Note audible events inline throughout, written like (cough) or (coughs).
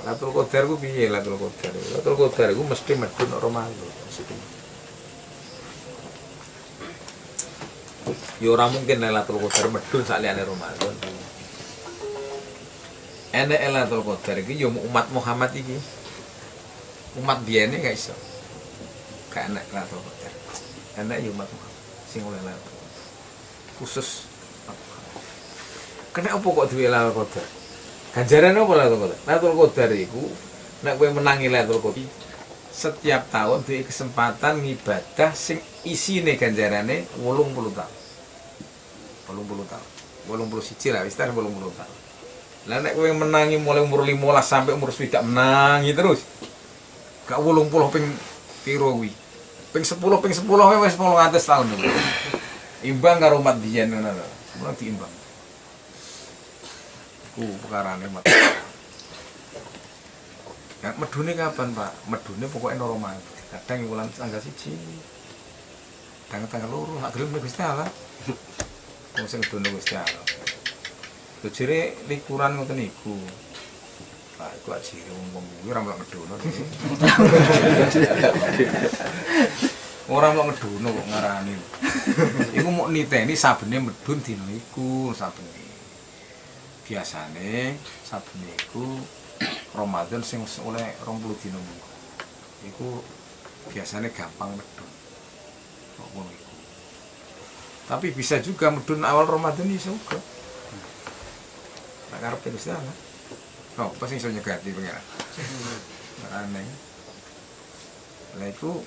Lailatul Qadar ku piye Lailatul Qadar? Lailatul Qadar ku mesti medun Ramadan. Mesti. Ya ora mungkin Lailatul Qadar medun sak liyane Ramadan. Enek Lailatul Qadar iki ya umat Muhammad iki. Umat biyene gak iso. Gak enek Lailatul Qadar. Enek ya umat Muhammad sing oleh Lailatul. Khusus Kena apa kok duwe Lailatul Qadar? Ganjaran apa Lailatul Qadar? Lailatul Qadar iku nek kowe menangi Lailatul Qadar setiap tahun duwe kesempatan ngibadah sing isine ganjarane 80 tahun. 80 tahun. 81 lah wis tar 80 tahun. Lah nek kowe menangi mulai umur 15 sampai umur 20 menangi terus. Gak 80 ping piro kuwi. Ping 10 ping 10 wis 800 tahun. Imbang karo umat biyen ngono lho. Mulai diimbang. Ku perkarane mat. Ya, medune kapan, Pak? Medune pokoknya normal. Kadang bulan tanggal siji. Kadang tanggal loro, nak gelem nek Gusti Allah. Wong sing dono Gusti Allah. Bojone likuran ngoten niku. Pak, iku ajire wong-wong kuwi ora melok ngedono. Ora melok ngedono kok ngarani. Iku mau niteni sabene medun dina iku sabene. Biasane sabene iku Ramadan sing oleh 20 dina mungko. Iku biasanya gampang medun. Kok ngono iku. Tapi bisa juga medun awal Ramadan iso juga. Nek karepe Gusti Allah. Oh, pasti iso nyegati pengen. Aneh. Lah iku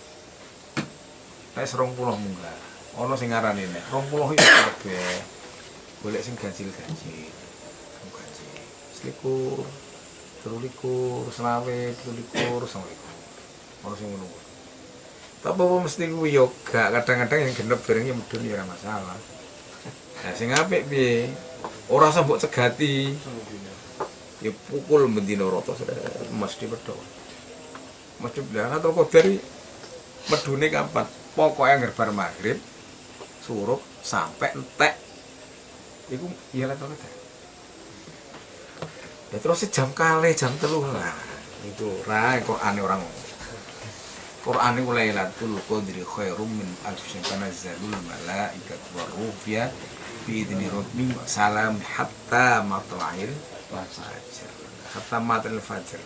nek 20 munggah. Ana sing ngarani nek 20 iki kabeh. Golek sing ganjil-ganjil. Ganjil. Selikur, terulikur, selawe, terulikur, selawikur. Ono sing ngono. Tapi apa mesti kuwi yo gak kadang-kadang yang genep bareng ya mudun ya ora masalah. Nah sing apik piye? Ora usah mbok cegati. Ya pukul mendino rata mesti medho. Mesti bilang atau kok dari medune kapan? Pokoknya ngerbar maghrib surup sampai entek. Iku iya lah to ya terus jam kali jam telu. Lah itu ra Quran orang. Quran itu Lailatul Qadri khairum min alfin tanazzalul malaikat wa ruh fiha bi idni rabbihim salam hatta matla'il fajr. Hatta matla'il fajr.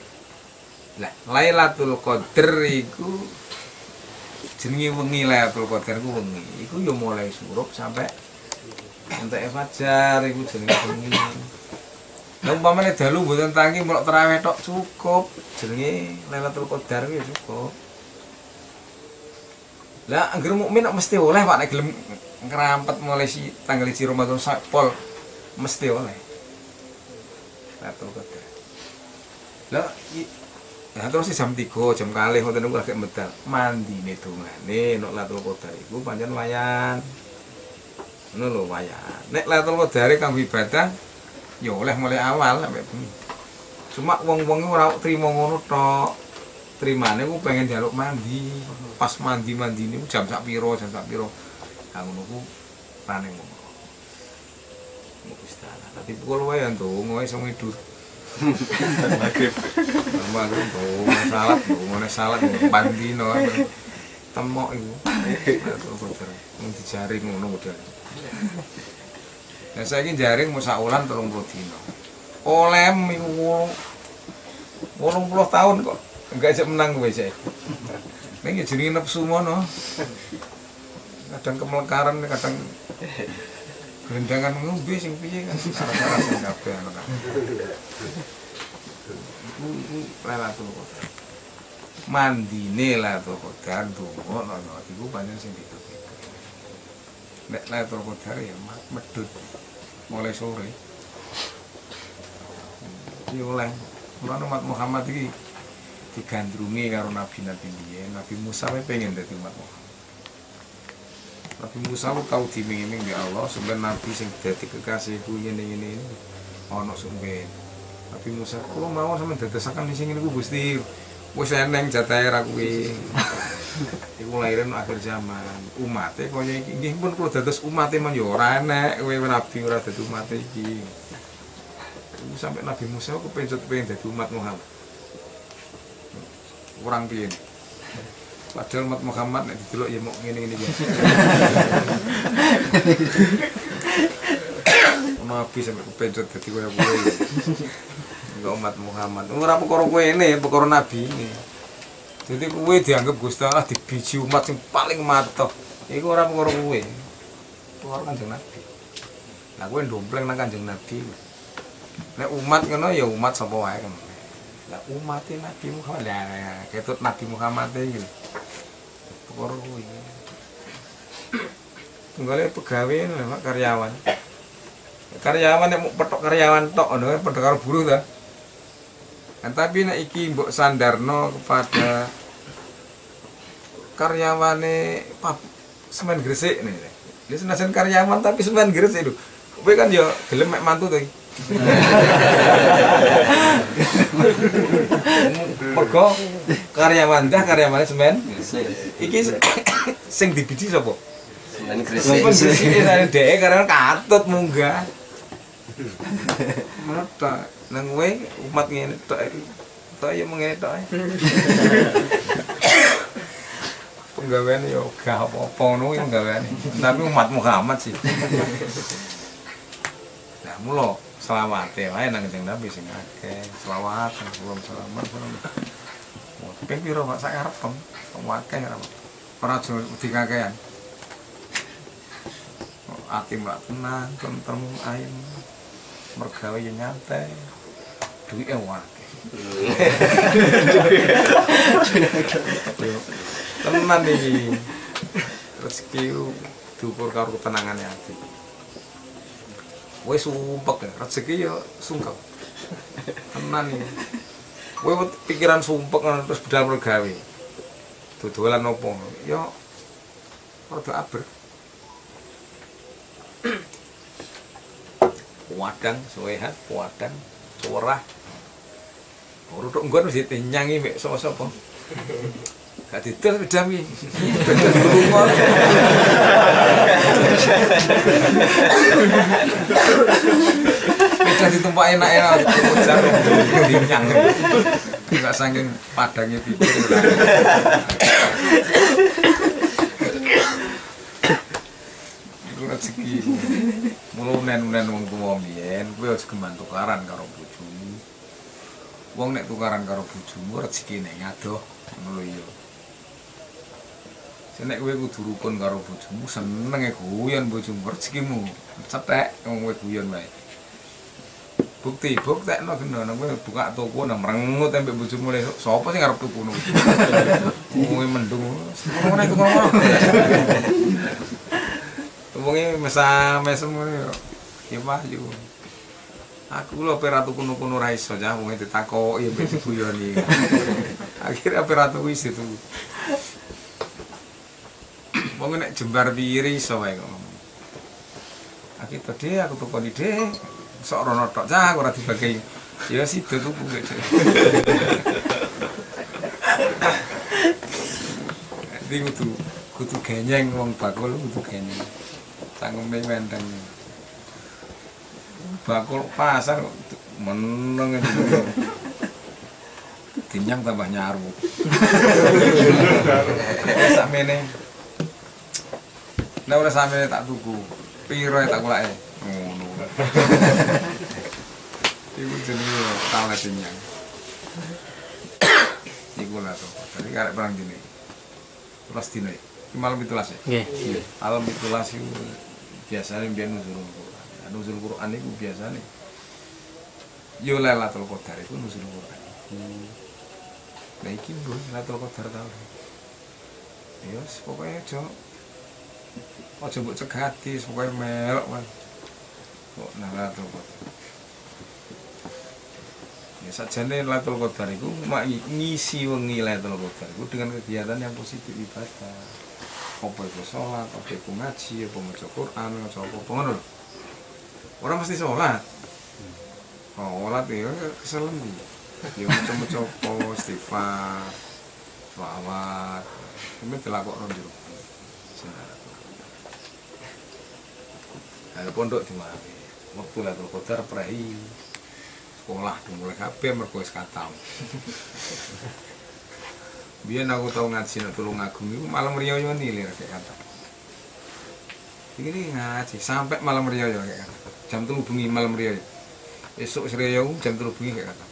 Lah Lailatul Qadr iku jenenge wengi Lailatul Qadar ku wengi. Iku yo mulai surup sampai entek fajar iku jenenge wengi Lah umpamane dalu mboten tangi melok terawih tok cukup. Jenenge Lailatul Qadar ya cukup. Lah anggere mukmin kok mesti oleh Pak nek gelem ngerampet mulai si tanggal 1 Ramadan pol mesti oleh. Lailatul Qadar. Lah Ya terus jam 3, jam kali ngoten niku agak medal. Mandine dongane nek Lailatul Qadar iku pancen wayan. Ngono lho wayan. Nek Lailatul Qadar kanggo ibadah ya oleh mulai awal sampai bengi. Cuma wong-wong ora trimo ngono tok. Trimane ku pengen jaluk mandi. Pas mandi-mandi niku jam sak piro, jam sak piro. Nah ngono ku rane ngono. Allah. Tapi pukul wae ndonga iso ngidur. Maghrib. Maghrib ndonga salat, ndonga salat mandi no. Temok iku. (laughs) Mung dijaring ngono udah. Nah saya jaring mau saulan tolong puluh dino. Olem iku wolong puluh tahun kok enggak aja menang gue sih. Ini jadi nafsu mono. Kadang kemelekaran, kadang gerendangan ngombe sing piye kan arah-arah sing kabeh anak. Iku iku Lailatul Qadar. Mandine Lailatul Qadar donga ngono iku banyak sing. Nek Lailatul Qadar ya medhut mulai sore. Iki oleh Mulane umat Muhammad iki digandrungi karo nabi-nabi biyen. Nabi Musa wae pengen dadi umat Muhammad. Nabi Musa ku tau diming-iming di Allah sebenarnya nabi sing dadi kekasih ku ngene-ngene ana sumben. Nabi Musa kula mau sampe dadosaken sing ngene ku Gusti. Wis eneng jatahe ra kuwi. (laughs) Iku lahiran akhir zaman. Umate kaya iki nggih pun kula dados umate men yo ora enek kowe nabi ora dadi umate iki. Sampe Nabi Musa kepencut pengen dadi umat Muhammad. kurang piye. Padahal umat Muhammad nek didelok ya mau ngene-ngene biasa. (laughs) Nabi sampai kepencet dadi koyo kowe. Enggak umat Muhammad. Ora perkara kowe ini, perkara nabi ini. Jadi kowe dianggap Gusti Allah dibiji umat yang paling matoh. Iku ora perkara kowe. Perkara Kanjeng Nabi. Nah kowe ndompleng nang Kanjeng Nabi. Nek umat ngono ya umat sapa wae kan. Lah umat Nabi Muhammad lah ketut Nabi Muhammad iki. Perkara kowe. Tunggale pegawai lho, Mak, karyawan. Karyawan nek mau petok karyawan tok ngono kan padha karo buruh ta. Kan tapi nek iki mbok sandarno kepada karyawane pap semen gresik nih. Dia senajan karyawan tapi semen gresik lho. Kowe kan ya gelem mek mantu to. Mergo karyawan dah karyawane semen. Iki (coughs) sing dibiji sapa? Semen gresik. gresik saya dhek karena katut munggah. (laughs) Mata nang kowe umat ngene tok iki. Tok ya mengene tok. ae. (laughs) Penggawean ya gak apa-apa ngono ya penggaweane. Tapi umat Muhammad sih. Nah, mulo selawate wae nang Kanjeng Nabi sing akeh. Selawat, belum selamat, belum. Ping piro Pak sak arepem. Akeh ora. Ora aja wedi kakean. Ati mbak tenang, tentrem ayem. Mergawe ya nyantai. Duitnya wakeh. Tenan iki. Rezeki ku diukur karo ketenangane ati. Wis sumpek ya, rezeki ya sungkep. Tenan iki. Kowe wet- pikiran sumpek terus bedal mergawe. Dodolan opo? Ya rada aber. Wadang sehat, wadang curah. Ora tok nggon mesti nyangi mek sapa-sapa. Gak didol beda mi. Beda lunga. Beda ditumpak enak-enak ujar dinyang. Enggak saking padangnya pikir. Iku rezeki. Mulu nen-nen wong tuwa mbiyen kuwi aja geman tukaran karo bojomu. Wong nek tukaran karo bojomu rezekine ngadoh ngono lho iya. Nek kowe kudu rukun karo bojomu, senenge guyon bojomu rezekimu. Cetek kowe guyon wae. Bukti, buktekno geno nang kowe buka toko nang merengut ambek bojomu le sapa sing arep tuku (laughs) ngono. Kowe mendung. Ngono iku ngomong. Wonge mesa mesem ngono yo. Ya maju. Aku lho pe ratu kuno-kuno ra iso ja wong ditakoki mbek diguyoni. (laughs) Akhirnya pe ratu wis itu. Wong nek jembar piri iso wae kok ngomong. Aku tadi aku tukoni dhek. Sok rono tok cah ora dibagi. Ya sido tuku dhek. Nanti (laughs) kudu kudu genyeng wong bakul kudu genyeng. Cangkeme menteng. Bakul pasar meneng itu. Dinyang tambah nyaru. Sak mene. Nek ora sampe tak tuku. Piro tak kulake? Ngono. Iku jenenge talet dinyang. Iku lah to. Jadi karek perang dini. Terus dino. Malam itulas ya. Nggih. Malam itulas iku biasane mbiyen nuzul Quran. Nah, nuzul Quran iku biasane yo Lailatul Qadar iku nuzul Quran. Nah iki lho Lailatul Qadar tau. Ya pokoke aja aja mbok cegati, pokoke melok wae. Kok nang Lailatul Qadar. Ya sajane Lailatul Qadar mak ngisi wengi Lailatul Qadar iku dengan kegiatan yang positif ibadah. Apa itu sholat, apa itu ngaji, apa maca Quran, maca apa-apa ngono lho. Orang mesti sholat. Oh, sholat ya keselen iki. Ya maca-maca apa istighfar, selawat. Ini dilakokno di rumah. Saudara. Ada pondok di mana? Waktu Lailatul Qadar prehi sekolah dimulai mergo wis katam. (laughs) biyen aku tau ngaji nek tulung agung iku malam riyo nilir kayak kata. Ini ngaji sampai malam riyo kayak kata. Jam telu bengi malam riyo esok riyo jam telu bengi kayak kata.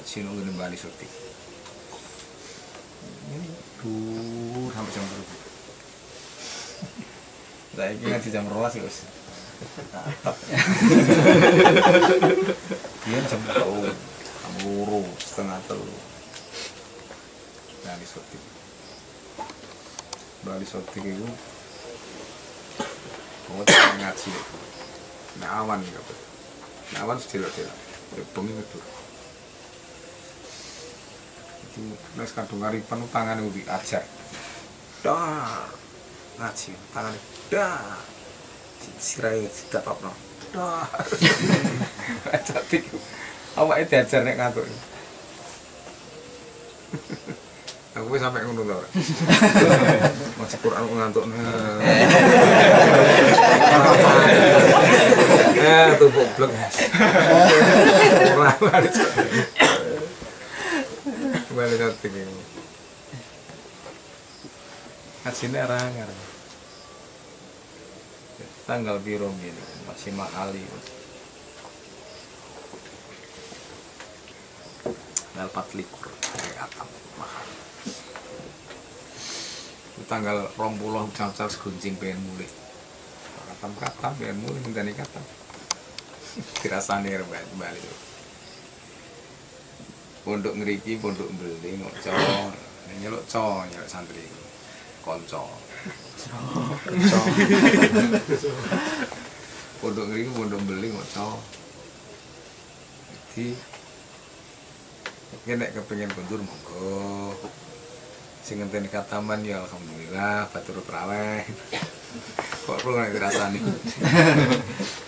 Ngaji nunggu nembali suti ini tuh sampai jam saya ini ngaji jam rolas ya Gus. Dia jam telu, jam loro, setengah telu. Bali sotik. Bali sotik itu Oh, tak ngaji. Nah, awan ya, Pak. Nah, awan sedilok-delok. Ya bengi metu. Itu nek kadung ngaripan tangane ubi ajar. Dar. Ngaji tangane. Dar. Sirai tidak apa Dar. Cantik. Awake diajar nek ngantuk. Aku sampe ngono lho. (laughs) Maca Quran ngantuk. (laughs) Eh, tuh goblok. Ora balik. Balik nanti ini. Hasilnya rangar. Tanggal biru ini masih Ali. Tanggal 4 likur kayak atam mahal. Tanggal rong puluh jam-jam seguncing pengen mulai katam katam pengen mulai ngenteni katam. (laughs) Dirasani balik balik pondok ngeriki pondok beli ngoco nyeluk co nyeluk santri. Konco. (laughs) Pondok ngeriki pondok beli ngoco jadi Mungkin nek kepengen kondur monggo. Sing ngenteni kataman ya alhamdulillah batur terawih (laughs) kok perlu nek dirasani (laughs)